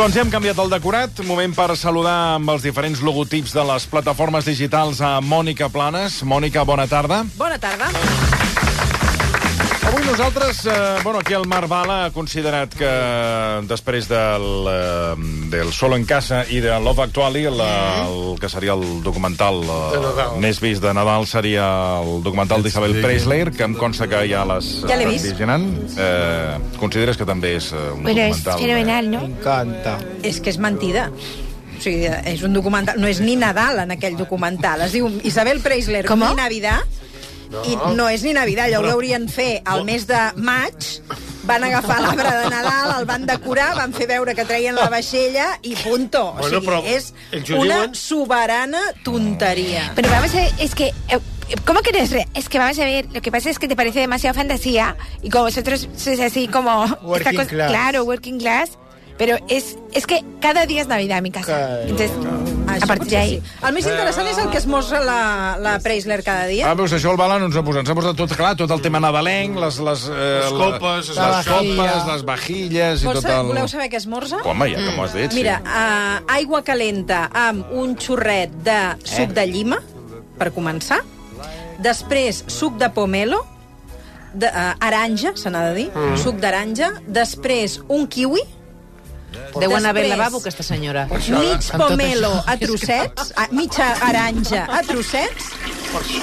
Doncs ja hem canviat el decorat. Moment per saludar amb els diferents logotips de les plataformes digitals a Mònica Planes. Mònica, bona tarda. Bona tarda. Avui nosaltres, eh, bueno, aquí el Marc Bala ha considerat que després del, eh, del Solo en Casa i de Love Actually, la, el que seria el documental eh, més vist de Nadal seria el documental d'Isabel Preisler, que em consta que ja l'has Ja l'he eh, vist. visionant. Eh, consideres que també és eh, un Bueno, es documental... fenomenal, ¿no? Encanta. És que és mentida. O sigui, és un documental... No és ni Nadal en aquell documental. Es diu Isabel Preisler Com? ni Navidad. No. I no és ni Navidad. Allò ho haurien fer al mes de maig. Van agafar l'arbre de Nadal, el van decorar, van fer veure que treien la vaixella i punto. O Bueno, sigui, però és una diuen. soberana tonteria. Pero vamos a ver, es que... eh, ¿Cómo que no es re- Es que vamos a ver, lo que pasa es que te parece demasiado fantasía y como vosotros sois así como... Working cosa- class. Claro, working class. Pero es, es que cada día es Navidad en mi casa. Claro. Entonces, Això a partir ahí... sí. El més interessant és el que esmorza la, la Preisler cada dia. Ah, veus, això el Bala no ens ha posat. Ens ha posat tot, clar, tot el tema nadalenc, les, les, eh, Les copes, les, la les copes, les vajilles i Vols tot el... voleu saber què esmorza? Home, ja que m'ho has dit, Mira, sí. uh, aigua calenta amb un xorret de suc de llima, per començar. Després, suc de pomelo, de, uh, aranja, se n'ha de dir, mm. suc d'aranja. Després, un kiwi. Deu anar bé al lavabo, aquesta senyora. Mig tot pomelo a trossets, a, mitja aranja a trossets.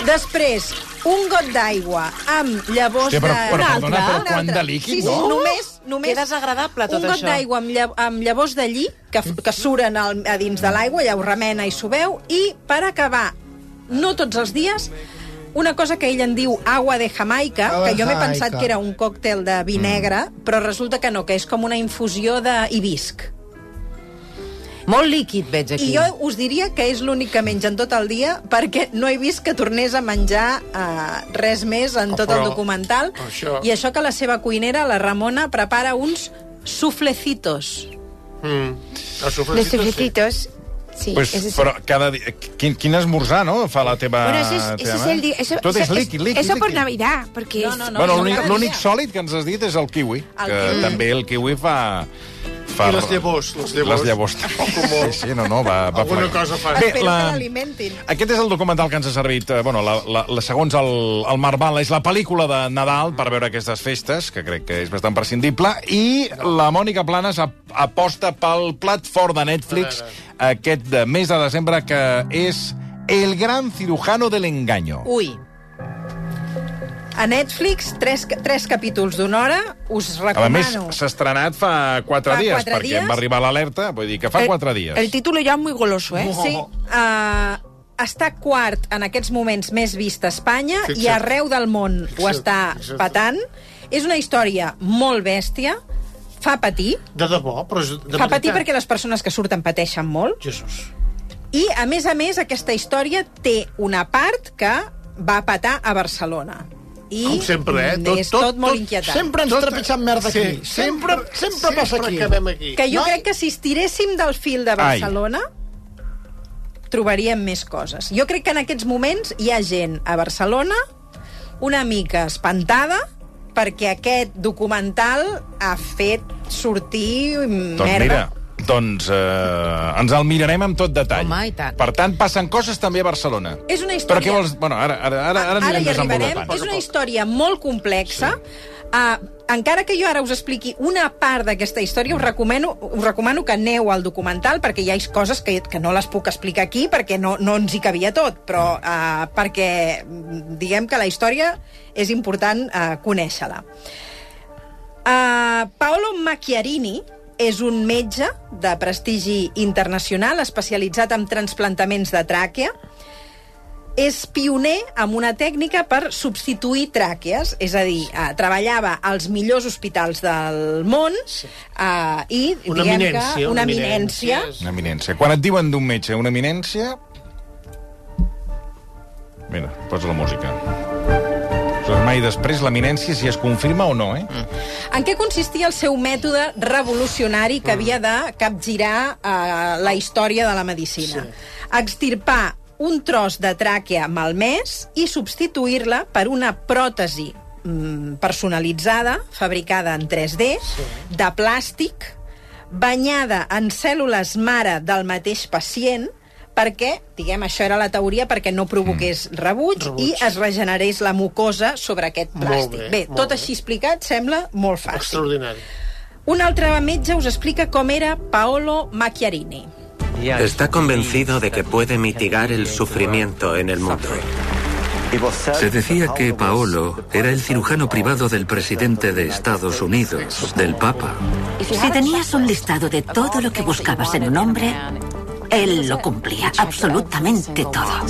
Després, un got d'aigua amb llavors Hòstia, però- de... però, Un perdona, però quant de líquid, sí, sí, no? només, només Que desagradable, tot un got d'aigua amb, lla amb llavors de lli que, que suren al, a dins de l'aigua, ja ho remena i s'ho veu, i per acabar, no tots els dies, una cosa que ell en diu agua de Jamaica, Agua que jo m'he pensat que era un còctel de vi negre, però resulta que no, que és com una infusió d'hibisc. Molt líquid, veig aquí. I jo us diria que és l'únic que mengen tot el dia perquè no he vist que tornés a menjar uh, res més en Oh, tot el però documental. això- I això que la seva cuinera, la Ramona, prepara uns suflecitos. Mm. Els Los sofrecitos, sí. Sí, Pues, ese sí. però cada dia... Quin, quin esmorzar, no?, fa la teva... Bueno, eso es, eso teva es mare? el día... Eso, Tot és eso- líquid, líquid, Eso por líquid. Navidad, porque No, es- no, no. Bueno, no, l'únic dia. sòlid que ens has dit és el kiwi, El que kiwi. també el kiwi fa... fa I les llavors, les llavors. Les llavors. Sí, sí, no, no, va, va Alguna plegar. cosa fa. Bé, Espero la... que l'alimentin. Aquest és el documental que ens ha servit, eh, bueno, la, la, la, segons el, el Marc Bala, és la pel·lícula de Nadal per veure aquestes festes, que crec que és bastant prescindible, i la Mònica Planes ap aposta pel plat fort de Netflix aquest de mes de desembre, que és El gran cirujano del engaño. Ui. A Netflix, tres, tres capítols d'una hora, us A més, recomano. s'ha estrenat fa quatre Fa dies, quatre perquè dies. em va arribar l'alerta, vull dir que fa el, quatre dies. El título ya es muy goloso, ¿eh? Sí, uh, està quart en aquests moments més vist a Espanya Fixa't. i arreu del món ho Fixa't, està fixa't. patant. És una història molt bèstia, fa patir, De debò, però és de fa patir veritat. perquè les persones que surten pateixen molt, Jesús. i, a més a més, aquesta història té una part que va patar a Barcelona. I Com sempre, eh? mm, és tot, molt inquietant. Sempre ens Tot- trepitjant merda aquí. Sí, sempre, sempre, passa sempre aquí. acabem aquí. Que jo No? crec que si estiréssim del fil de Barcelona, trobaríem més coses. Jo crec que en aquests moments hi ha gent a Barcelona una mica espantada perquè aquest documental ha fet sortir Doncs merda. mira, doncs eh, ens el mirarem amb tot detall. Home, i tant. Per tant, passen coses també a Barcelona. És una Però història... què vols... Bueno, ara, ara, ara, ara, Ara hi arribarem. És una història molt complexa. Uh, encara que jo ara us expliqui una part d'aquesta història, us recomano, us recomano que aneu al documental, perquè hi ha coses que, que no les puc explicar aquí, perquè no, no ens hi cabia tot, però uh, perquè mm, diguem que la història és important uh, conèixer-la. Uh, Paolo Macchiarini és un metge de prestigi internacional especialitzat en transplantaments de tràquea, és pioner amb una tècnica per substituir tràquees, és a dir, eh, treballava als millors hospitals del món eh, i, Una diguem eminència, que, una eminència. Una eminència. Quan et diuen d'un metge una eminència... Mira, posa la música. Mai després l'eminència si es confirma o no, eh? En què consistia el seu mètode revolucionari que havia de capgirar eh, la història de la medicina? Extirpar un tros de tràquea malmès i substituir-la per una pròtesi mm, personalitzada, fabricada en 3D, de plàstic, banyada en cèl·lules mare del mateix pacient, perquè, diguem, això era la teoria perquè no provoqués rebuig, Rebuig. i es regenerés la mucosa sobre aquest Molt plàstic. bé, bé, molt tot bé. així explicat sembla molt fàcil. Extraordinari. Un altre metge us explica com era Paolo Macchiarini. Está convencido de que puede mitigar el sufrimiento en el mundo. Se decía que Paolo era el cirujano privado del presidente de Estados Unidos, del Papa. Si tenías un listado de todo lo que buscabas en un hombre, él lo cumplía, absolutamente todo.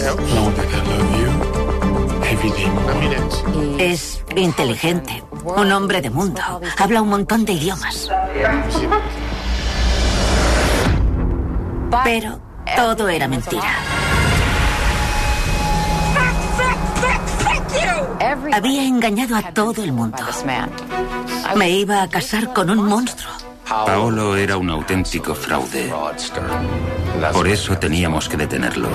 Es inteligente, un hombre de mundo, habla un montón de idiomas. Pero todo era mentira. Había engañado a todo el mundo. Me iba a casar con un monstruo. Paolo era un auténtico fraude. Por eso teníamos que detenerlo.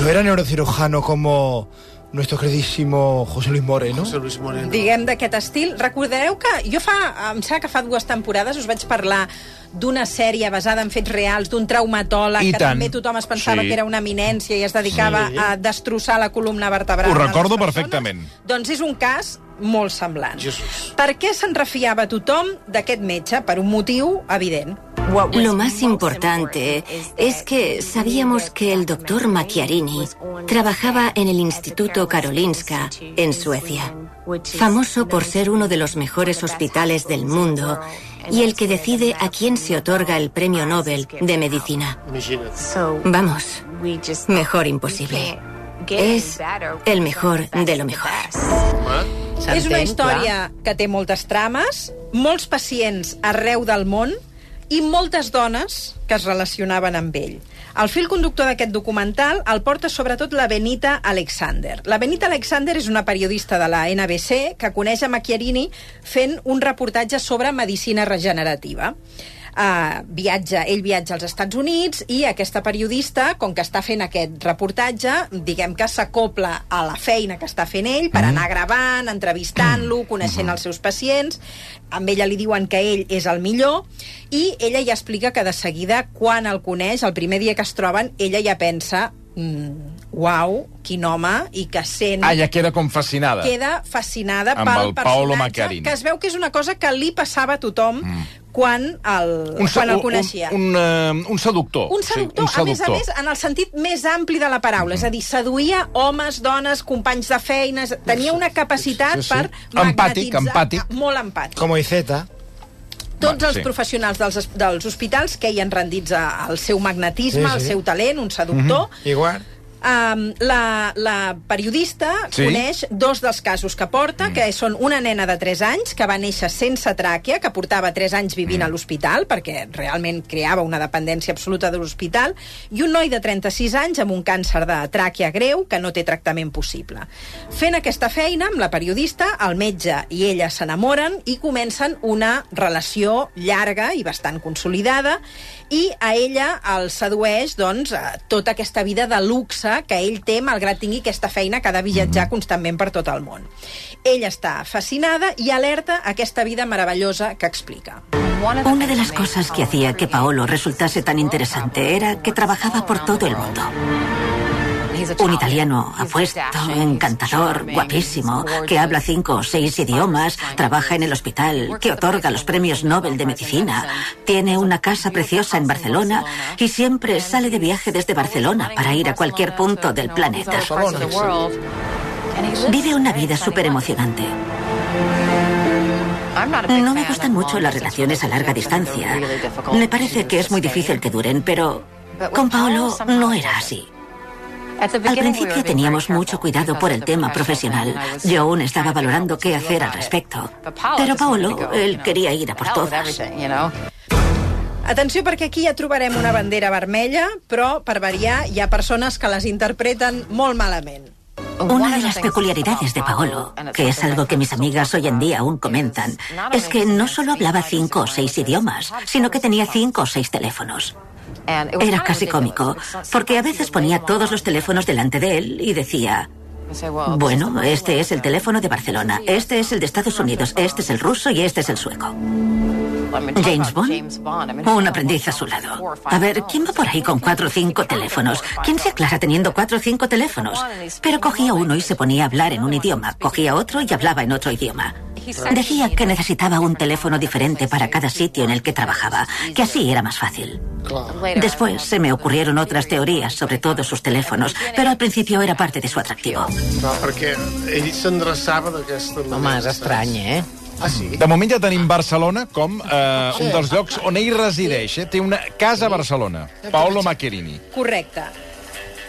No era neurocirujano como nuestro queridísimo José Luis Moreno. José Luis Moreno. diguem, d'aquest estil. Recordareu que jo fa, em sembla que fa dues temporades us vaig parlar d'una sèrie basada en fets reals, d'un traumatòleg I que tant. també tothom es pensava Sí. que era una eminència i es dedicava Sí. a destrossar la columna vertebral. Ho recordo persones. perfectament. Doncs és un cas molt semblant. Jesús. Per què se'n refiava tothom d'aquest metge? Per un motiu evident. Lo más importante es que sabíamos que el doctor Macchiarini trabajaba en el Instituto Karolinska en Suecia, famoso por ser uno de los mejores hospitales del mundo y el que decide a quién se otorga el premio Nobel de medicina. Vamos, mejor imposible. Es el mejor de lo mejor. És una història que té moltes trames, molts pacients arreu del món i moltes dones que es relacionaven amb ell. El fil conductor d'aquest documental el porta sobretot la Benita Alexander. La Benita Alexander és una periodista de la NBC que coneix a Macchiarini fent un reportatge sobre medicina regenerativa. Uh, viatja, ell viatja als Estats Units i aquesta periodista, com que està fent aquest reportatge, diguem que s'acopla a la feina que està fent ell per anar gravant, entrevistant-lo, coneixent els seus pacients. Amb ella li diuen que ell és el millor i ella ja explica que de seguida, quan el coneix, el primer dia que es troben, ella ja pensa mm, uau, quin home, i que sent... Ah, ja queda com fascinada. Queda fascinada Amb pel el Paolo personatge, Macchiarini. que es veu que és una cosa que li passava a tothom mm. Quan el, Un, quan el un, coneixia. un, un, uh, un seductor. Un seductor, sí, un a més a més, en el sentit més ampli de la paraula. És a dir, seduïa homes, dones, companys de feines... Tenia una capacitat Sí, sí. per Empàtic, magnetitzar... empàtic. Molt empàtic. Como Izeta. Tots Va, els sí. professionals dels, dels hospitals queien rendits al seu magnetisme, Sí, al sí. seu talent, un seductor. Igual. Um, la, la periodista Sí? coneix dos dels casos que porta, mm. que són una nena de 3 anys que va néixer sense tràquea, que portava 3 anys vivint mm. a l'hospital, perquè realment creava una dependència absoluta de l'hospital, i un noi de 36 anys amb un càncer de tràquea greu que no té tractament possible. Fent aquesta feina amb la periodista, el metge i ella s'enamoren i comencen una relació llarga i bastant consolidada, i a ella el sedueix doncs, eh, tota aquesta vida de luxe que ell té malgrat tingui aquesta feina que ha de viatjar constantment per tot el món. Ella està fascinada i alerta a aquesta vida meravellosa que explica. Una de las cosas que hacía que Paolo resultase tan interesante era que trabajaba por todo el mundo. Un italiano apuesto, encantador, guapísimo, que habla cinco o seis idiomas, trabaja en el hospital, que otorga los premios Nobel de Medicina, tiene una casa preciosa en Barcelona y siempre sale de viaje desde Barcelona para ir a cualquier punto del planeta. Vive una vida súper emocionante. No me gustan mucho las relaciones a larga distancia. Me parece que es muy difícil que duren, pero con Paolo no era así. Al principio teníamos mucho cuidado por el tema profesional. Yo aún estaba valorando qué hacer al respecto. Pero Paolo, él quería ir a por todas. Atenció, perquè aquí ja trobarem una bandera vermella, però, per variar, hi ha persones que les interpreten molt malament. Una de las peculiaridades de Paolo, que es algo que mis amigas hoy en día aún comentan, es que no solo hablaba cinco o seis idiomas, sino que tenía cinco o seis teléfonos. Era casi cómico, porque a veces ponía todos los teléfonos delante de él y decía, Bueno, este es el teléfono de Barcelona, este es el de Estados Unidos, este es el ruso y este es el sueco. James Bond, un aprendiz a su lado. A ver, ¿quién va por ahí con cuatro o cinco teléfonos? ¿Quién se aclara teniendo cuatro o cinco teléfonos? Pero cogía uno y se ponía a hablar en un idioma, cogía otro y hablaba en otro idioma. Decía que necesitaba un teléfono diferente para cada sitio en el que trabajaba, que así era más fácil. Después se me ocurrieron otras teorías sobre todos sus teléfonos, però al principio era parte de su atractivo. Clar, perquè ell s'endreçava d'aquesta manera. Home, és estrany, eh? Ah, sí? De moment ja tenim Barcelona com eh, un dels llocs on ell resideix. Eh? Té una casa a Barcelona. Paolo Macchiarini. Correcte.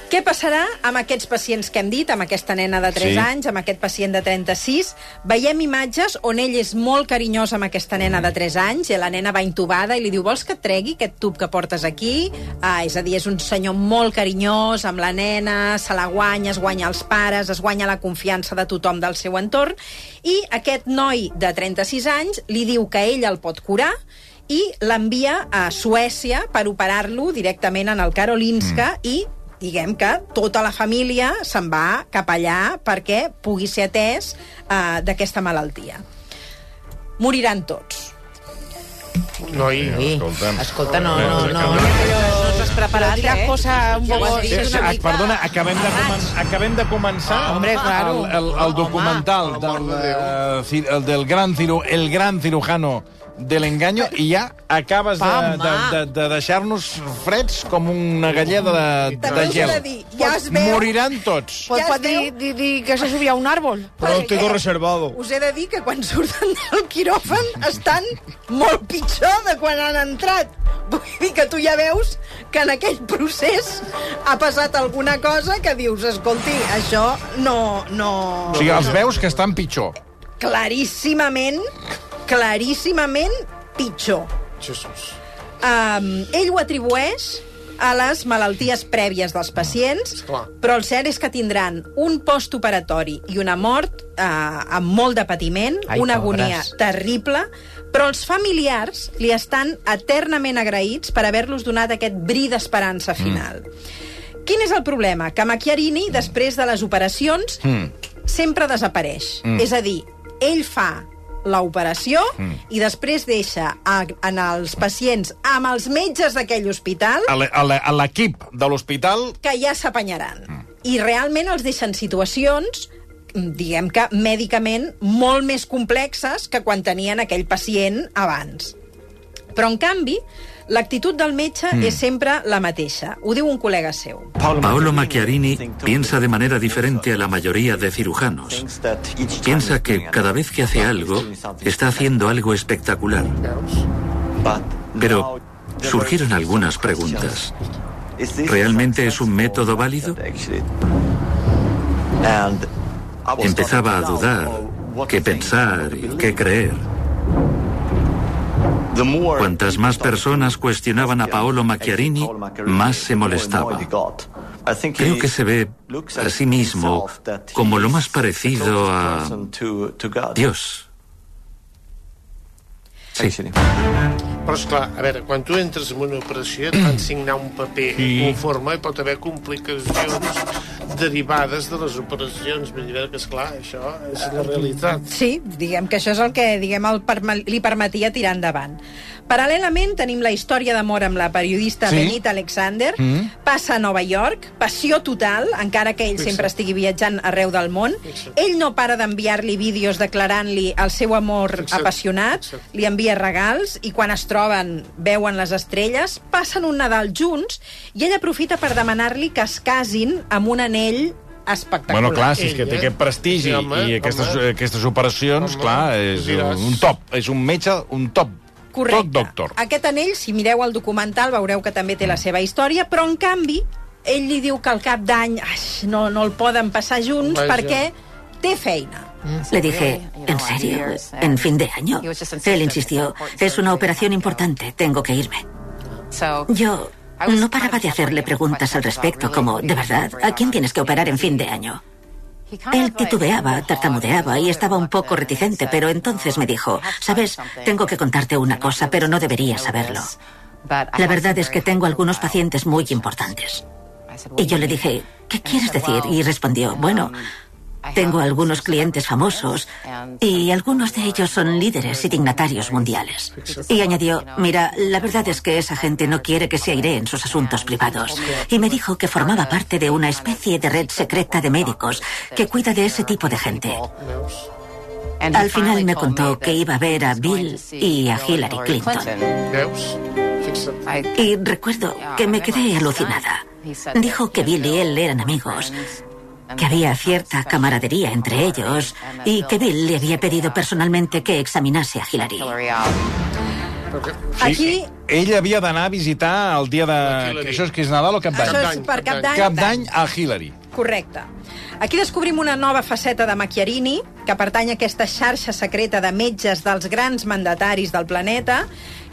Què passarà amb aquests pacients que hem dit, amb aquesta nena de 3 Sí. anys, amb aquest pacient de 36? Veiem imatges on ell és molt carinyós amb aquesta nena de 3 anys, i la nena va intubada i li diu, vols que et tregui aquest tub que portes aquí? Ah, és a dir, és un senyor molt carinyós amb la nena, se la guanya, es guanya els pares, es guanya la confiança de tothom del seu entorn, i aquest noi de 36 anys li diu que ell el pot curar, i l'envia a Suècia per operar-lo directament en el Karolinska mm. i diguem que tota la família se'n va cap allà perquè pugui ser atès uh, d'aquesta malaltia. Moriran tots. Noi, Sí. Escolta'm. Escolta, no, no, no. No t'has preparat, eh? cosa un poco... Sí, sí, ah, perdona, acabem de, comen acabem de començar Ah, hombre, claro. el, el, el documental del, de eh, el del gran ciru, el gran cirujano de l'enganyo i ja acabes de, de, de, de deixar-nos freds com una galleda de, de gel. dir, ja es veu... Moriran tots. Pues Ja es pot dir, dir, dir que se subia a un Perquè tengo reservado. Us he de dir que quan surten del quiròfan estan molt pitjor de quan han entrat. Vull dir que tu ja veus que en aquell procés ha passat alguna cosa que dius, escolti, això no... no... O sigui, els veus que estan pitjor. Claríssimament, claríssimament pitjor. Jesús. Um, ell ho atribueix a les malalties prèvies dels pacients, Esclar. però el cert és que tindran un postoperatori i una mort eh, amb molt de patiment, Ai, una agonia pobres. terrible, però els familiars li estan eternament agraïts per haver-los donat aquest bri d'esperança final. Mm. Quin és el problema? Que Macchiarini, després de les operacions, Mm. sempre desapareix. Mm. És a dir, ell fa l'operació mm. i després deixa a, en els pacients amb els metges d'aquell hospital A l'e- a l'e- a l'equip de l'hospital que ja s'apanyaran. Mm. I realment els deixen situacions mm, diguem que mèdicament molt més complexes que quan tenien aquell pacient abans. Però, en canvi, l'actitud del metge mm. és sempre la mateixa. Ho diu un col·lega seu. Paolo Macchiarini piensa de manera diferente a la mayoría de cirujanos. Piensa que cada vez que hace algo, está haciendo algo espectacular. Pero surgieron algunas preguntas. ¿Realmente es un método válido? Empezaba a dudar qué pensar y qué creer. Cuantas más personas cuestionaban a Paolo Macchiarini, más se molestaba. Creo que se ve a sí mismo como lo más parecido a Dios. Sí. Però, esclar, a veure, quan tu entres en una operació et fan signar un paper sí. conforme i pot haver complicacions derivades de les operacions. Vull dir que, esclar, això és la realitat. Sí, diguem que això és el que diguem, el perma- li permetia tirar endavant. Paral·lelament tenim la història d'amor amb la periodista Sí. Benita Alexander, Mm. passa a Nova York, passió total, encara que ell Fixa't. sempre estigui viatjant arreu del món. Fixa't. Ell no para d'enviar-li vídeos declarant-li el seu amor Fixa't. apassionat, Fixa't. li envia regals i quan es troben veuen les estrelles, passen un Nadal junts i ell aprofita per demanar-li que es casin amb un anell espectacular. Bueno, clar, si és que té eh? aquest prestigi Sí, home, i aquestes, home. aquestes operacions, Home, clar, és diràs. un top. És un metge, un top. Correcte. Tot doctor. Aquest anell, si mireu el documental, veureu que també té la seva història, però, en canvi, ell li diu que al cap d'any no, no el poden passar junts Vaja. perquè té feina. Le dije, ¿en serio? ¿En fin de año? Él insistió, es una operación importante, tengo que irme. Yo no paraba de hacerle preguntas al respecto, como, ¿de verdad? ¿A quién tienes que operar en fin de año? Él titubeaba, tartamudeaba y estaba un poco reticente, pero entonces me dijo, sabes, tengo que contarte una cosa, pero no deberías saberlo. La verdad es que tengo algunos pacientes muy importantes. Y yo le dije, ¿qué quieres decir? Y respondió, bueno, Tengo algunos clientes famosos y algunos de ellos son líderes y dignatarios mundiales. Y añadió, mira, la verdad es que esa gente no quiere que se aire en sus asuntos privados. Y me dijo que formaba parte de una especie de red secreta de médicos que cuida de ese tipo de gente. Al final me contó que iba a ver a Bill y a Hillary Clinton. Y recuerdo que me quedé alucinada. Dijo que Bill y él eran amigos, que había cierta camaradería entre ellos y que Bill le había pedido personalmente que examinase a Hillary. Aquí, Ell havia d'anar a visitar el dia de... Això és que és Nadal o Cap d'Any? això és per Cap d'Any. Cap d'Any a Hillary. Correcte. Aquí descobrim una nova faceta de Macchiarini, que pertany a aquesta xarxa secreta de metges dels grans mandataris del planeta,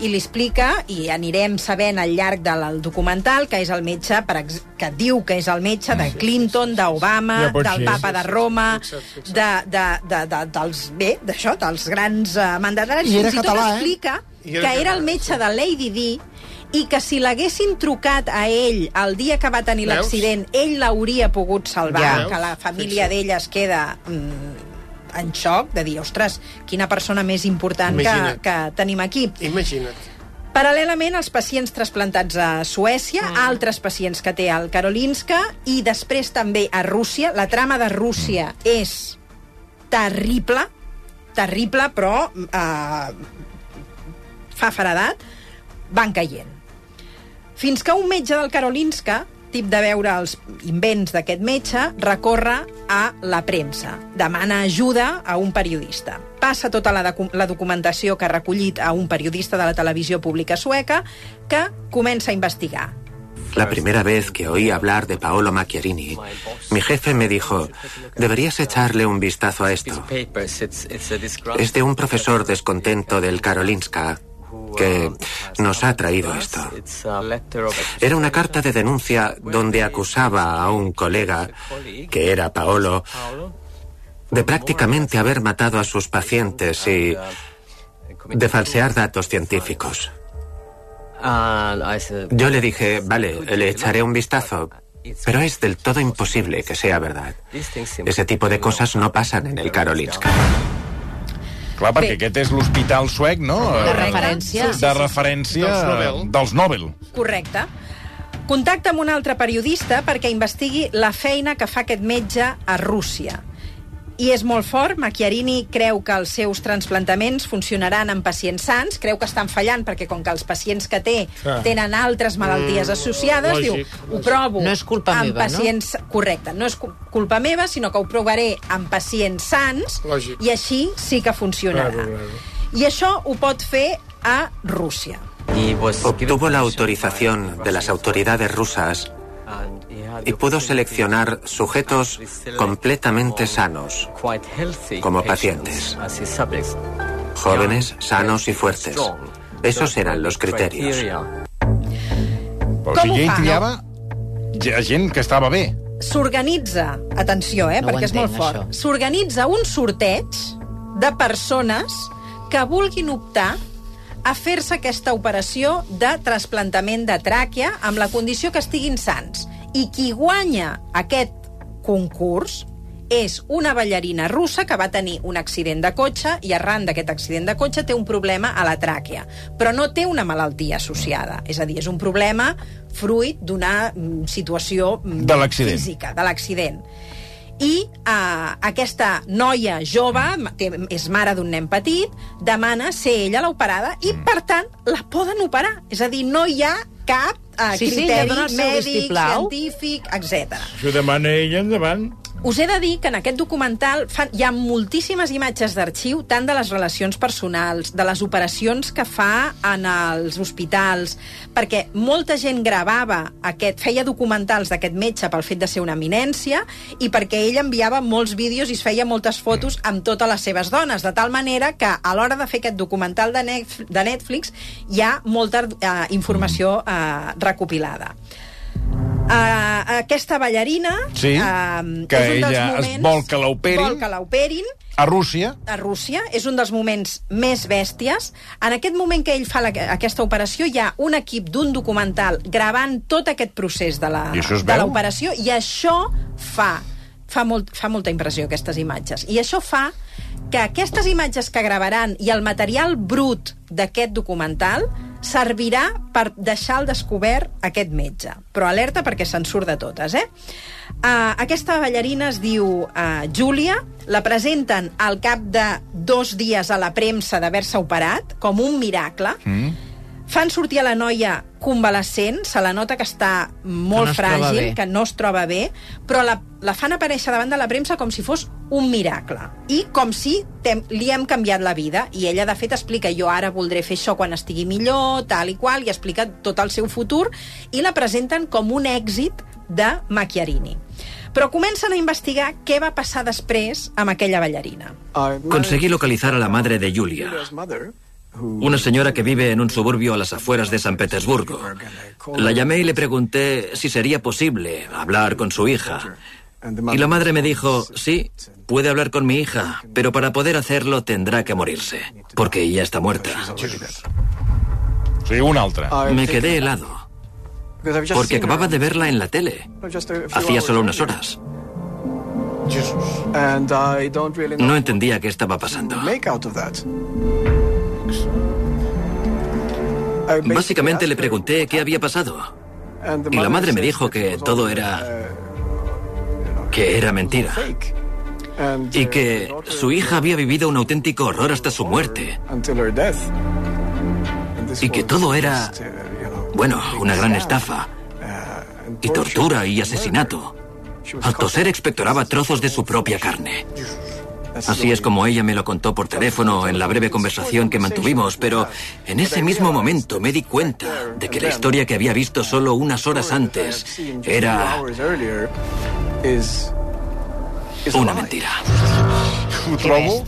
i li explica, i anirem sabent al llarg del documental, que és el metge, per ex que diu que és el metge de Clinton, d'Obama, Ja del papa de Roma, de, de, de, de, dels, bé, d'això, dels grans uh, mandataris. I era Fins i tot català, eh? explica I era que era el metge de Lady Di i que si l'haguessin trucat a ell el dia que va tenir l'accident, ell l'hauria pogut salvar, Ja. que la família d'ella es queda mm, en xoc, de dir, ostres, quina persona més important que, que tenim aquí. Imagina't. Paral·lelament, els pacients trasplantats a Suècia, mm. altres pacients que té al Karolinska, i després també a Rússia. La trama de Rússia mm. és terrible, terrible, però eh, fa faradat, van caient. Fins que un metge del Karolinska, tip de veure els invents d'aquest metge, recorre a la premsa. Demana ajuda a un periodista. Passa tota la, docu la documentació que ha recollit a un periodista de la televisió pública sueca que comença a investigar. La primera vez que oí hablar de Paolo Macchiarini, mi jefe me dijo, deberías echarle un vistazo a esto. Es de un profesor descontento del Karolinska que nos ha traído esto. Era una carta de denuncia donde acusaba a un colega, que era Paolo, de prácticamente haber matado a sus pacientes y de falsear datos científicos. Yo le dije, vale, le echaré un vistazo, pero es del todo imposible que sea verdad. Ese tipo de cosas no pasan en el Karolinska. Clar, perquè Bé. aquest és l'hospital suec, no? De Eh, referència. De referència Dels Nobel. dels Nobel. Correcte. Contacta amb un altre periodista perquè investigui la feina que fa aquest metge a Rússia. I és molt fort, Macchiarini creu que els seus transplantaments funcionaran en pacients sants, creu que estan fallant perquè com que els pacients que té Clar. tenen altres malalties associades, lògic, diu, ho lògic. provo No és culpa amb meva, no? pacients... Correcte, no és cu- culpa meva, sinó que ho provaré amb pacients sants Lògic. i així sí que funcionarà. Claro, claro. I això ho pot fer a Rússia. Obtuvo la autorización de las autoridades rusas y pudo seleccionar sujetos completamente sanos, como pacientes. Jóvenes, sanos y fuertes. Esos eran los criterios. Però, ho ell fa, triava ge- gent que estava bé. s'organitza, atenció, eh, No perquè és molt entenc, fort, s'organitza un sorteig de persones que vulguin optar a fer-se aquesta operació de trasplantament de tràquea amb la condició que estiguin sants. I qui guanya aquest concurs és una ballarina russa que va tenir un accident de cotxe i arran d'aquest accident de cotxe té un problema a la tràquea, però no té una malaltia associada. És a dir, és un problema fruit d'una mm, situació mm, De física, de l'accident. I uh, aquesta noia jove, té, és mare d'un nen petit, demana ser ella l'operada i, per tant, la poden operar. És a dir, no hi ha cap uh, Sí, sí, ja criteri el seu mèdic, vistiplau. científic, etc. Això demana ella endavant. Us he de dir que en aquest documental fan, hi ha moltíssimes imatges d'arxiu, tant de les relacions personals, de les operacions que fa en els hospitals, perquè molta gent gravava aquest, feia documentals d'aquest metge pel fet de ser una eminència i perquè ell enviava molts vídeos i es feia moltes fotos amb totes les seves dones, de tal manera que a l'hora de fer aquest documental de, Netf de Netflix hi ha molta eh, informació eh, recopilada. Uh, aquesta ballarina Sí, uh, que és un dels ella es moments, vol que l'operin. vol que l'operin A Rússia, a Rússia, és un dels moments més bèsties. En aquest moment que ell fa la, aquesta operació hi ha un equip d'un documental gravant tot aquest procés de la- I l'operació i això fa fa, molt, fa molta impressió, aquestes imatges. I això fa que aquestes imatges que gravaran i el material brut d'aquest documental servirà per deixar al descobert aquest metge. Però alerta perquè se'n surt de totes, eh? Uh, aquesta ballarina es diu uh, Júlia, la presenten al cap de dos dies a la premsa d'haver-se operat, com un miracle. Mm. Fan sortir a la noia convalescent, se la nota que està molt no es troba fràgil, que no es troba bé, però la, la fan aparèixer davant de la premsa com si fos un miracle. I com si tem, li hem canviat la vida. I ella, de fet, explica jo ara voldré fer això quan estigui millor, tal i qual, i explica tot el seu futur, i la presenten com un èxit de Macchiarini. Però comencen a investigar què va passar després amb aquella ballarina. Conseguí localizar a la madre de Julia, una señora que vive en un suburbio a las afueras de San Petersburgo. La llamé y le pregunté si sería posible hablar con su hija. Y la madre me dijo, sí, puede hablar con mi hija, pero para poder hacerlo tendrá que morirse, porque ya está muerta. O sigui, un altre. Me quedé helado, porque acababa de verla en la tele. Hacía solo unas horas. No entendía qué estaba pasando. Básicamente le pregunté qué había pasado. Y la madre me dijo que todo era... que era mentira. Y que su hija había vivido un auténtico horror hasta su muerte. Y que todo era... bueno, una gran estafa. Y tortura y asesinato. Al toser expectoraba trozos de su propia carne. Así es como ella me lo contó por teléfono en la breve conversación que mantuvimos, pero en ese mismo momento me di cuenta de que la historia que había visto solo unas horas antes era una mentira. Trobo,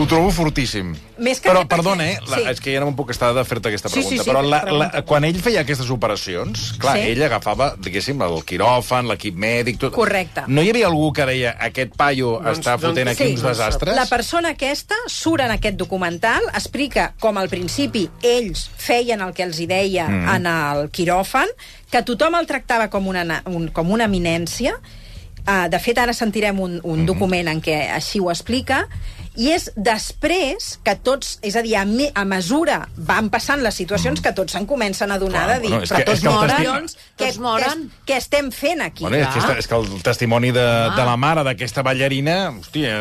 ho trobo fortíssim. Més que però, perdona, eh? La, Sí. És que ja no em puc estar de fer-te aquesta Sí, sí, pregunta. sí, però la, pregunta. la, quan ell feia aquestes operacions, clar, Sí. ell agafava, diguéssim, el quiròfan, l'equip mèdic... Tot. Correcte. No hi havia algú que deia aquest paio Doncs- està fotent doncs- aquí uns desastres? La persona aquesta surt en aquest documental, explica com al principi ells feien el que els hi deia Mm. en el quiròfan, que tothom el tractava com una, na- un, com una eminència. Uh, de fet, ara sentirem un, un Mm. document en què així ho explica, i és després que tots, és a dir, a, me, a mesura van passant les situacions que tots se'n comencen a donar Clar, de dir, bueno, però que- tots que moren, testi- què, Tots moren. Què, què estem fent aquí? Bueno, és, que, és, és que el testimoni de, de la mare d'aquesta ballarina, hòstia,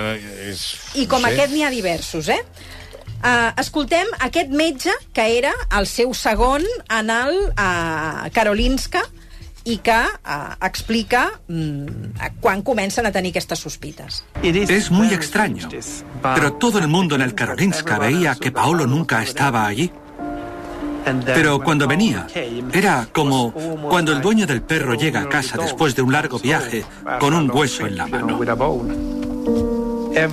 és... I com no sé. aquest n'hi ha diversos, eh? Uh, escoltem aquest metge que era el seu segon en el uh, Karolinska i uh, explica mm, quan comencen a tenir aquestes sospites. Es muy extraño, pero todo el mundo en el Karolinska veía que Paolo nunca estaba allí. Pero cuando venía, era como cuando el dueño del perro llega a casa después de un largo viaje con un hueso en la mano.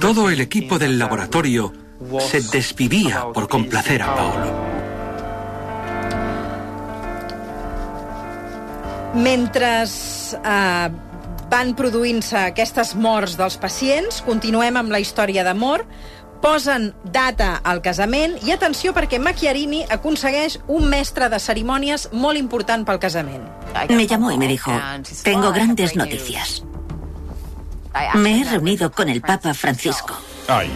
Todo el equipo del laboratorio se desvivía por complacer a Paolo. Mentre uh, van produint-se aquestes morts dels pacients, continuem amb la història d'amor, posen data al casament i atenció perquè Macchiarini aconsegueix un mestre de cerimònies molt important pel casament. Me llamó y me dijo, tengo grandes noticias. Me he reunido con el Papa Francisco. Ai,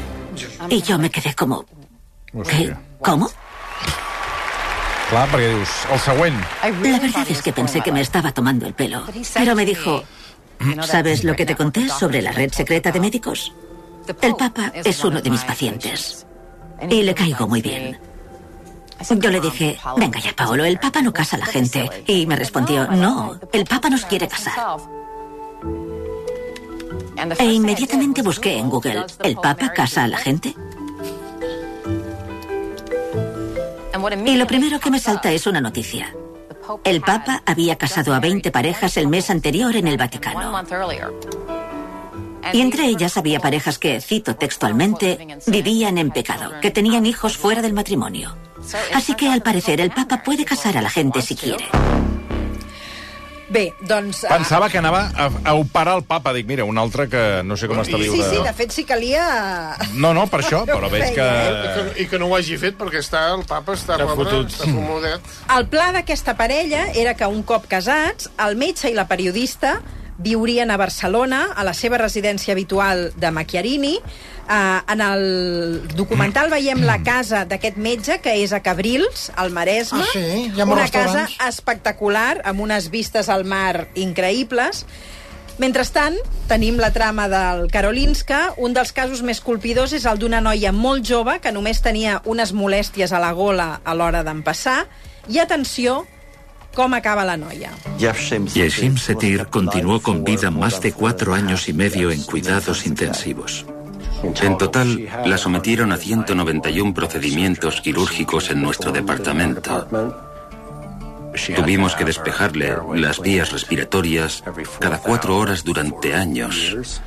Y yo me quedé como, ¿qué? ¿Cómo? La verdad es que pensé que me estaba tomando el pelo. Pero me dijo, ¿sabes lo que te conté sobre la red secreta de médicos? El Papa es uno de mis pacientes. Y le caigo muy bien. Yo le dije, venga ya, Paolo, el Papa no casa a la gente. Y me respondió, no, el Papa nos quiere casar. E inmediatamente busqué en Google, ¿el Papa casa a la gente? Y lo primero que me salta es una noticia. El Papa había casado a 20 parejas el mes anterior en el Vaticano. Y entre ellas había parejas que, cito textualmente, vivían en pecado, que tenían hijos fuera del matrimonio. Así que al parecer el Papa puede casar a la gente si quiere. Bé, doncs... ah, Pensava que anava a, a operar el papa. Dic, mira, un altre que no sé com està viu Sí, de... sí, de fet sí calia... No, no, per això, però veig que... I que, I que no ho hagi fet perquè està, el papa està pobre, fotut. està comodet. El pla d'aquesta parella era que un cop casats, el metge i la periodista viurien a Barcelona, a la seva residència habitual de Macchiarini. Uh, en el documental veiem la casa d'aquest metge, que és a Cabrils, al Maresme. Ah, sí? Hi ha Una casa espectacular, amb unes vistes al mar increïbles. Mentrestant, tenim la trama del Karolinska. Un dels casos més colpidors és el d'una noia molt jove que només tenia unes molèsties a la gola a l'hora d'empassar. I atenció, com acaba la noia. Yeshim Setir continuó con vida más de cuatro años y medio en cuidados intensivos. En total, la sometieron a 191 procedimientos quirúrgicos en nuestro departamento. Tuvimos que despejarle las vías respiratorias cada cuatro horas durante años.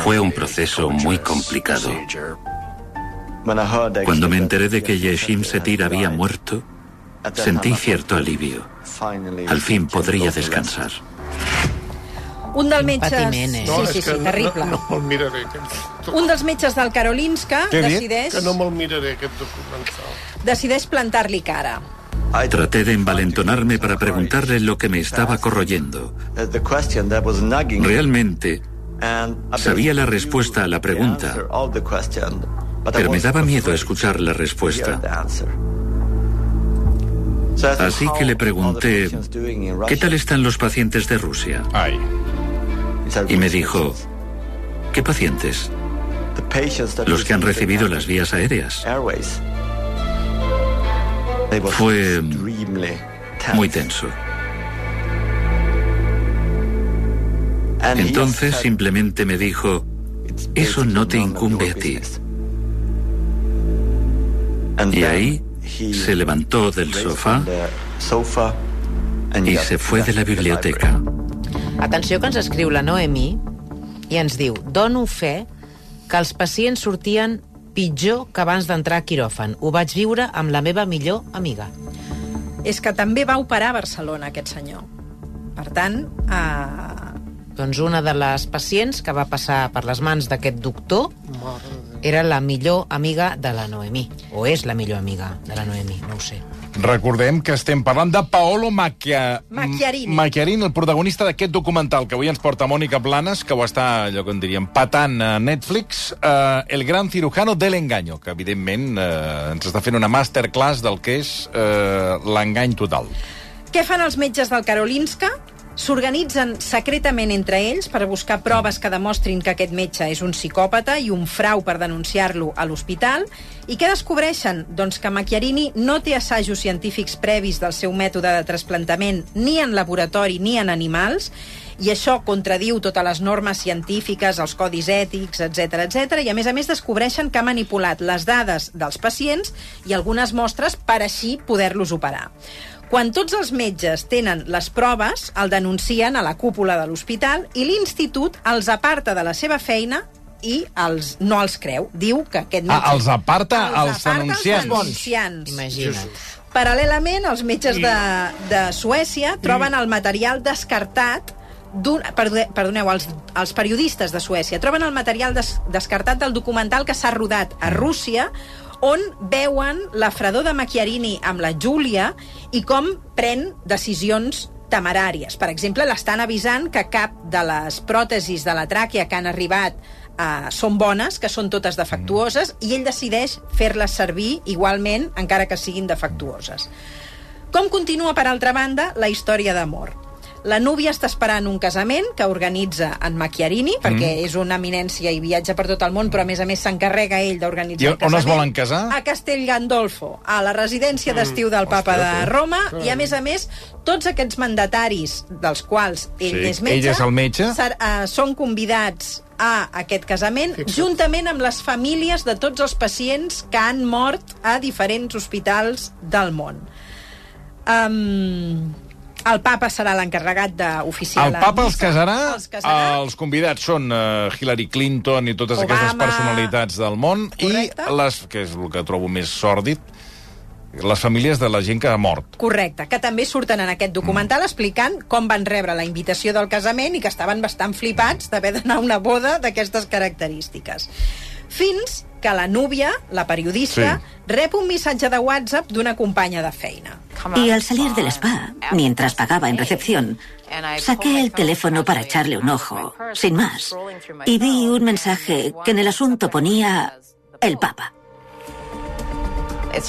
Fue un proceso muy complicado. Cuando me enteré de que Yeshim Setir había muerto, sentí cierto alivio. Al fin podría descansar. Un dels metges... eh? Sí, sí, sí, terrible. No, no me'l miraré, aquest... Un dels metges del Karolinska Què decideix, Que no me'l miraré, aquest documental. decideix plantar-li cara. Traté de envalentonarme para preguntarle lo que me estaba corroyendo. Realmente sabía la respuesta a la pregunta, pero me daba miedo escuchar la respuesta. Así que le pregunté, ¿qué tal están los pacientes de Rusia? Y me dijo, ¿qué pacientes? Los que han recibido las vías aéreas. Fue muy tenso. Entonces simplemente me dijo, eso no te incumbe a ti. Y ahí se levantó del sofá y se fue de la biblioteca. Atenció que ens escriu la Noemi i ens diu Dono fe que els pacients sortien pitjor que abans d'entrar a quiròfan. Ho vaig viure amb la meva millor amiga. És que també va operar a Barcelona, aquest senyor. Per tant, eh, Doncs una de les pacients que va passar per les mans d'aquest doctor era la millor amiga de la Noemi. O és la millor amiga de la Noemi, no ho sé. Recordem que estem parlant de Paolo Macchia... Macchiarini. Macchiarini, el protagonista d'aquest documental que avui ens porta Mònica Planes, que ho està, allò que en diríem, patant a Netflix, eh, El gran cirujano del engaño, que evidentment eh, ens està fent una masterclass del que és eh, l'engany total. Què fan els metges del Karolinska? S'organitzen secretament entre ells per buscar proves que demostrin que aquest metge és un psicòpata i un frau per denunciar-lo a l'hospital. I què descobreixen? Doncs que Macchiarini no té assajos científics previs del seu mètode de trasplantament ni en laboratori ni en animals, i això contradiu totes les normes científiques, els codis ètics, etc etc. i a més a més descobreixen que ha manipulat les dades dels pacients i algunes mostres per així poder-los operar. Quan tots els metges tenen les proves, el denuncien a la cúpula de l'hospital i l'institut els aparta de la seva feina i els, no els creu. Diu que aquest metge... Ah, els aparta els aparta denunciants. Els denunciants. Imagina't. Paral·lelament, els metges de, de Suècia troben el material descartat perdoneu, els, els periodistes de Suècia troben el material des, descartat del documental que s'ha rodat a Rússia on veuen la fredor de Macchiarini amb la Júlia i com pren decisions temeràries. Per exemple, l'estan avisant que cap de les pròtesis de la tràquea que han arribat eh, són bones, que són totes defectuoses, i ell decideix fer-les servir igualment, encara que siguin defectuoses. Com continua, per altra banda, la història d'amor? La núvia està esperant un casament que organitza en Macchiarini, perquè Mm. és una eminència i viatja per tot el món, però a més a més s'encarrega ell d'organitzar el on casament. es volen casar? A Castel Gandolfo, a la residència d'estiu del papa de Roma, i a més a més, tots aquests mandataris, dels quals ell Sí, és metge, ell és el metge. ser, uh, són convidats a aquest casament, juntament amb les famílies de tots els pacients que han mort a diferents hospitals del món. Um, el papa serà l'encarregat d'oficiar El la papa els missa, casarà, els casarà. els convidats són uh, Hillary Clinton i totes Obama. aquestes personalitats del món, Correcte. i les, que és el que trobo més sòrdid, les famílies de la gent que ha mort. Correcte, que també surten en aquest documental explicant com van rebre la invitació del casament i que estaven bastant flipats d'haver d'anar a una boda d'aquestes característiques. Fins que la Núvia, la periodista, Sí. rep un missatge de WhatsApp d'una companya de feina. Y al salir del spa, mientras pagaba en recepción, saqué el teléfono para echarle un ojo, sin más, y vi un mensaje que en el asunto ponía el Papa.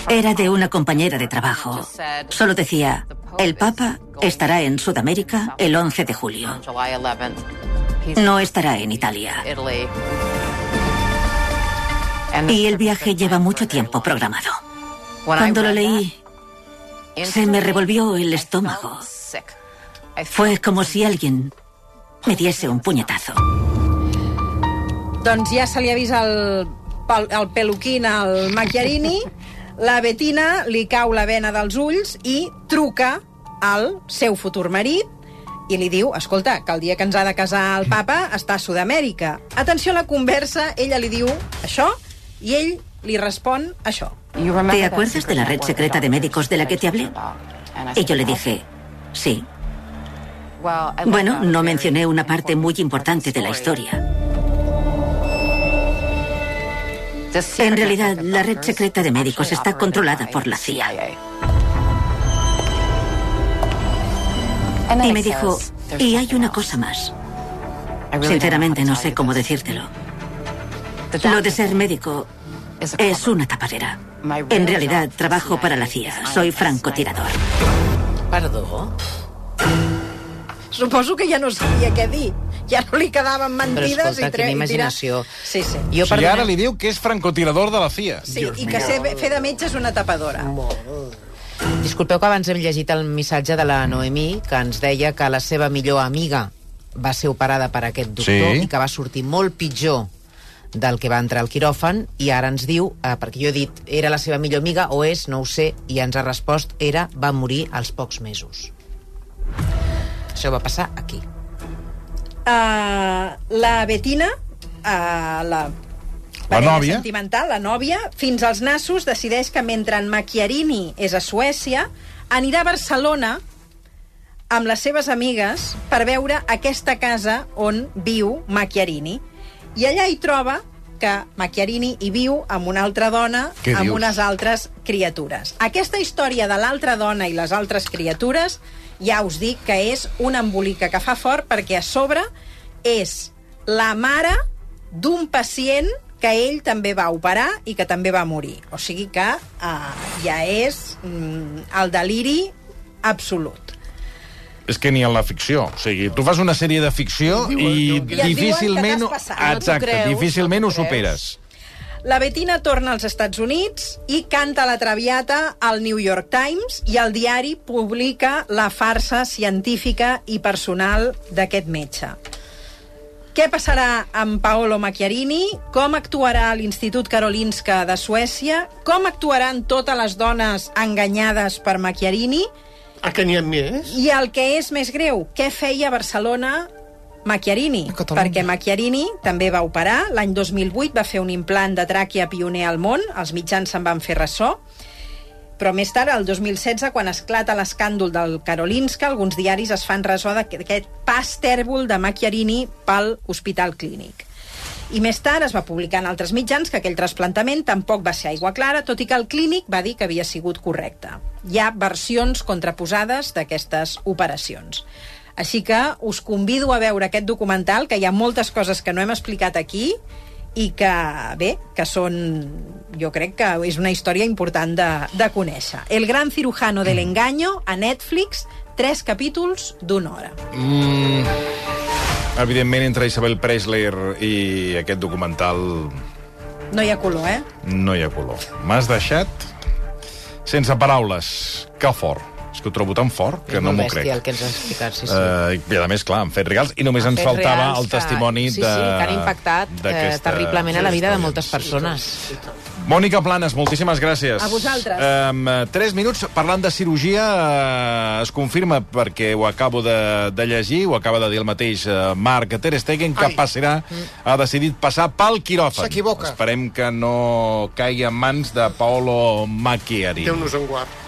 Era de una compañera de trabajo. Solo decía, el Papa estará en Sudamérica el 11 de julio. No estará en Italia. Y el viaje lleva mucho tiempo programado. Cuando lo leí, se me revolvió el estómago. Fue como si alguien me diese un puñetazo. Doncs ja se li ha vist el, el peluquín al Macchiarini, la Betina li cau la vena dels ulls i truca al seu futur marit i li diu, escolta, que el dia que ens ha de casar el papa està a Sud-amèrica. Atenció a la conversa, ella li diu això i ell li respon això. ¿Te acuerdas de la red secreta de médicos de la que te hablé? Y yo le dije, sí. Bueno, no mencioné una parte muy importante de la historia. En realidad, la red secreta de médicos está controlada por la CIA. Y me dijo, y hay una cosa más. Sinceramente no sé cómo decírtelo. Lo de ser médico es una tapadera. En realidad trabajo para la CIA. Soy francotirador. Perdó? Suposo que ja no sabia què dir. Ja no li quedaven Però mentides escolta, i tre- quina imaginació. Sí, sí. Jo, I perdona, ara li diu que és francotirador de la CIA. Sí, i que ser, fer de metge és una tapadora. disculpeu que abans hem llegit el missatge de la Noemí, que ens deia que la seva millor amiga va ser operada per aquest doctor Sí. i que va sortir molt pitjor del que va entrar al quiròfan i ara ens diu, eh, perquè jo he dit era la seva millor amiga o és, no ho sé i ens ha respost, era, va morir als pocs mesos això va passar aquí Uh, la Betina, uh, la La parella nòvia. sentimental, la nòvia, fins als nassos decideix que mentre en Macchiarini és a Suècia, anirà a Barcelona amb les seves amigues per veure aquesta casa on viu Macchiarini. I allà hi troba que Macchiarini hi viu amb una altra dona, Què amb dius? unes altres criatures. Aquesta història de l'altra dona i les altres criatures ja us dic que és una embolica que fa fort perquè a sobre és la mare d'un pacient que ell també va operar i que també va morir. O sigui que uh, ja és mm, el deliri absolut. És que ni en la ficció. O sigui, tu fas una sèrie de ficció i, I diuen difícilment... Exacte, creus, difícilment no ho superes. La Betina torna als Estats Units i canta la traviata al New York Times i el diari publica la farsa científica i personal d'aquest metge. Què passarà amb Paolo Macchiarini? Com actuarà l'Institut Karolinska de Suècia? Com actuaran totes les dones enganyades per Macchiarini? Ah, que n'hi ha més? I el que és més greu, què feia a Barcelona Macchiarini? Perquè Macchiarini també va operar. L'any 2008 va fer un implant de tràquea pioner al món. Els mitjans se'n van fer ressò. Però més tard, el 2016, quan esclata l'escàndol del Karolinska, alguns diaris es fan ressò d'aquest pas tèrbol de Macchiarini pel Hospital Clínic. I més tard es va publicar en altres mitjans que aquell trasplantament tampoc va ser aigua clara, tot i que el clínic va dir que havia sigut correcte. Hi ha versions contraposades d'aquestes operacions. Així que us convido a veure aquest documental, que hi ha moltes coses que no hem explicat aquí i que, bé, que són... Jo crec que és una història important de, de conèixer. El gran cirujano del engaño, a Netflix, tres capítols d'una hora. Mm, evidentment, entre Isabel Preisler i aquest documental No hi ha color, eh? no hi ha color. M'has deixat sense paraules. Que fort. És que ho trobo tan fort que és no molt m'ho bèstia crec. el que ens has explicat, sí, sí. Uh, I a més, clar, han fet regals i només Han ens faltava reals el testimoni que, de... Sí, sí, que han impactat eh, terriblement a la vida de moltes persones. Mònica Planes, moltíssimes gràcies. A vosaltres. Um, tres minuts parlant de cirurgia. Uh, es confirma, perquè ho acabo de, de llegir, ho acaba de dir el mateix uh, Marc Ter Stegen, que Ai. passarà, ha decidit passar pel quiròfan. S'equivoca. Esperem que no caigui en mans de Paolo Macchiari. Déu-nos en guard.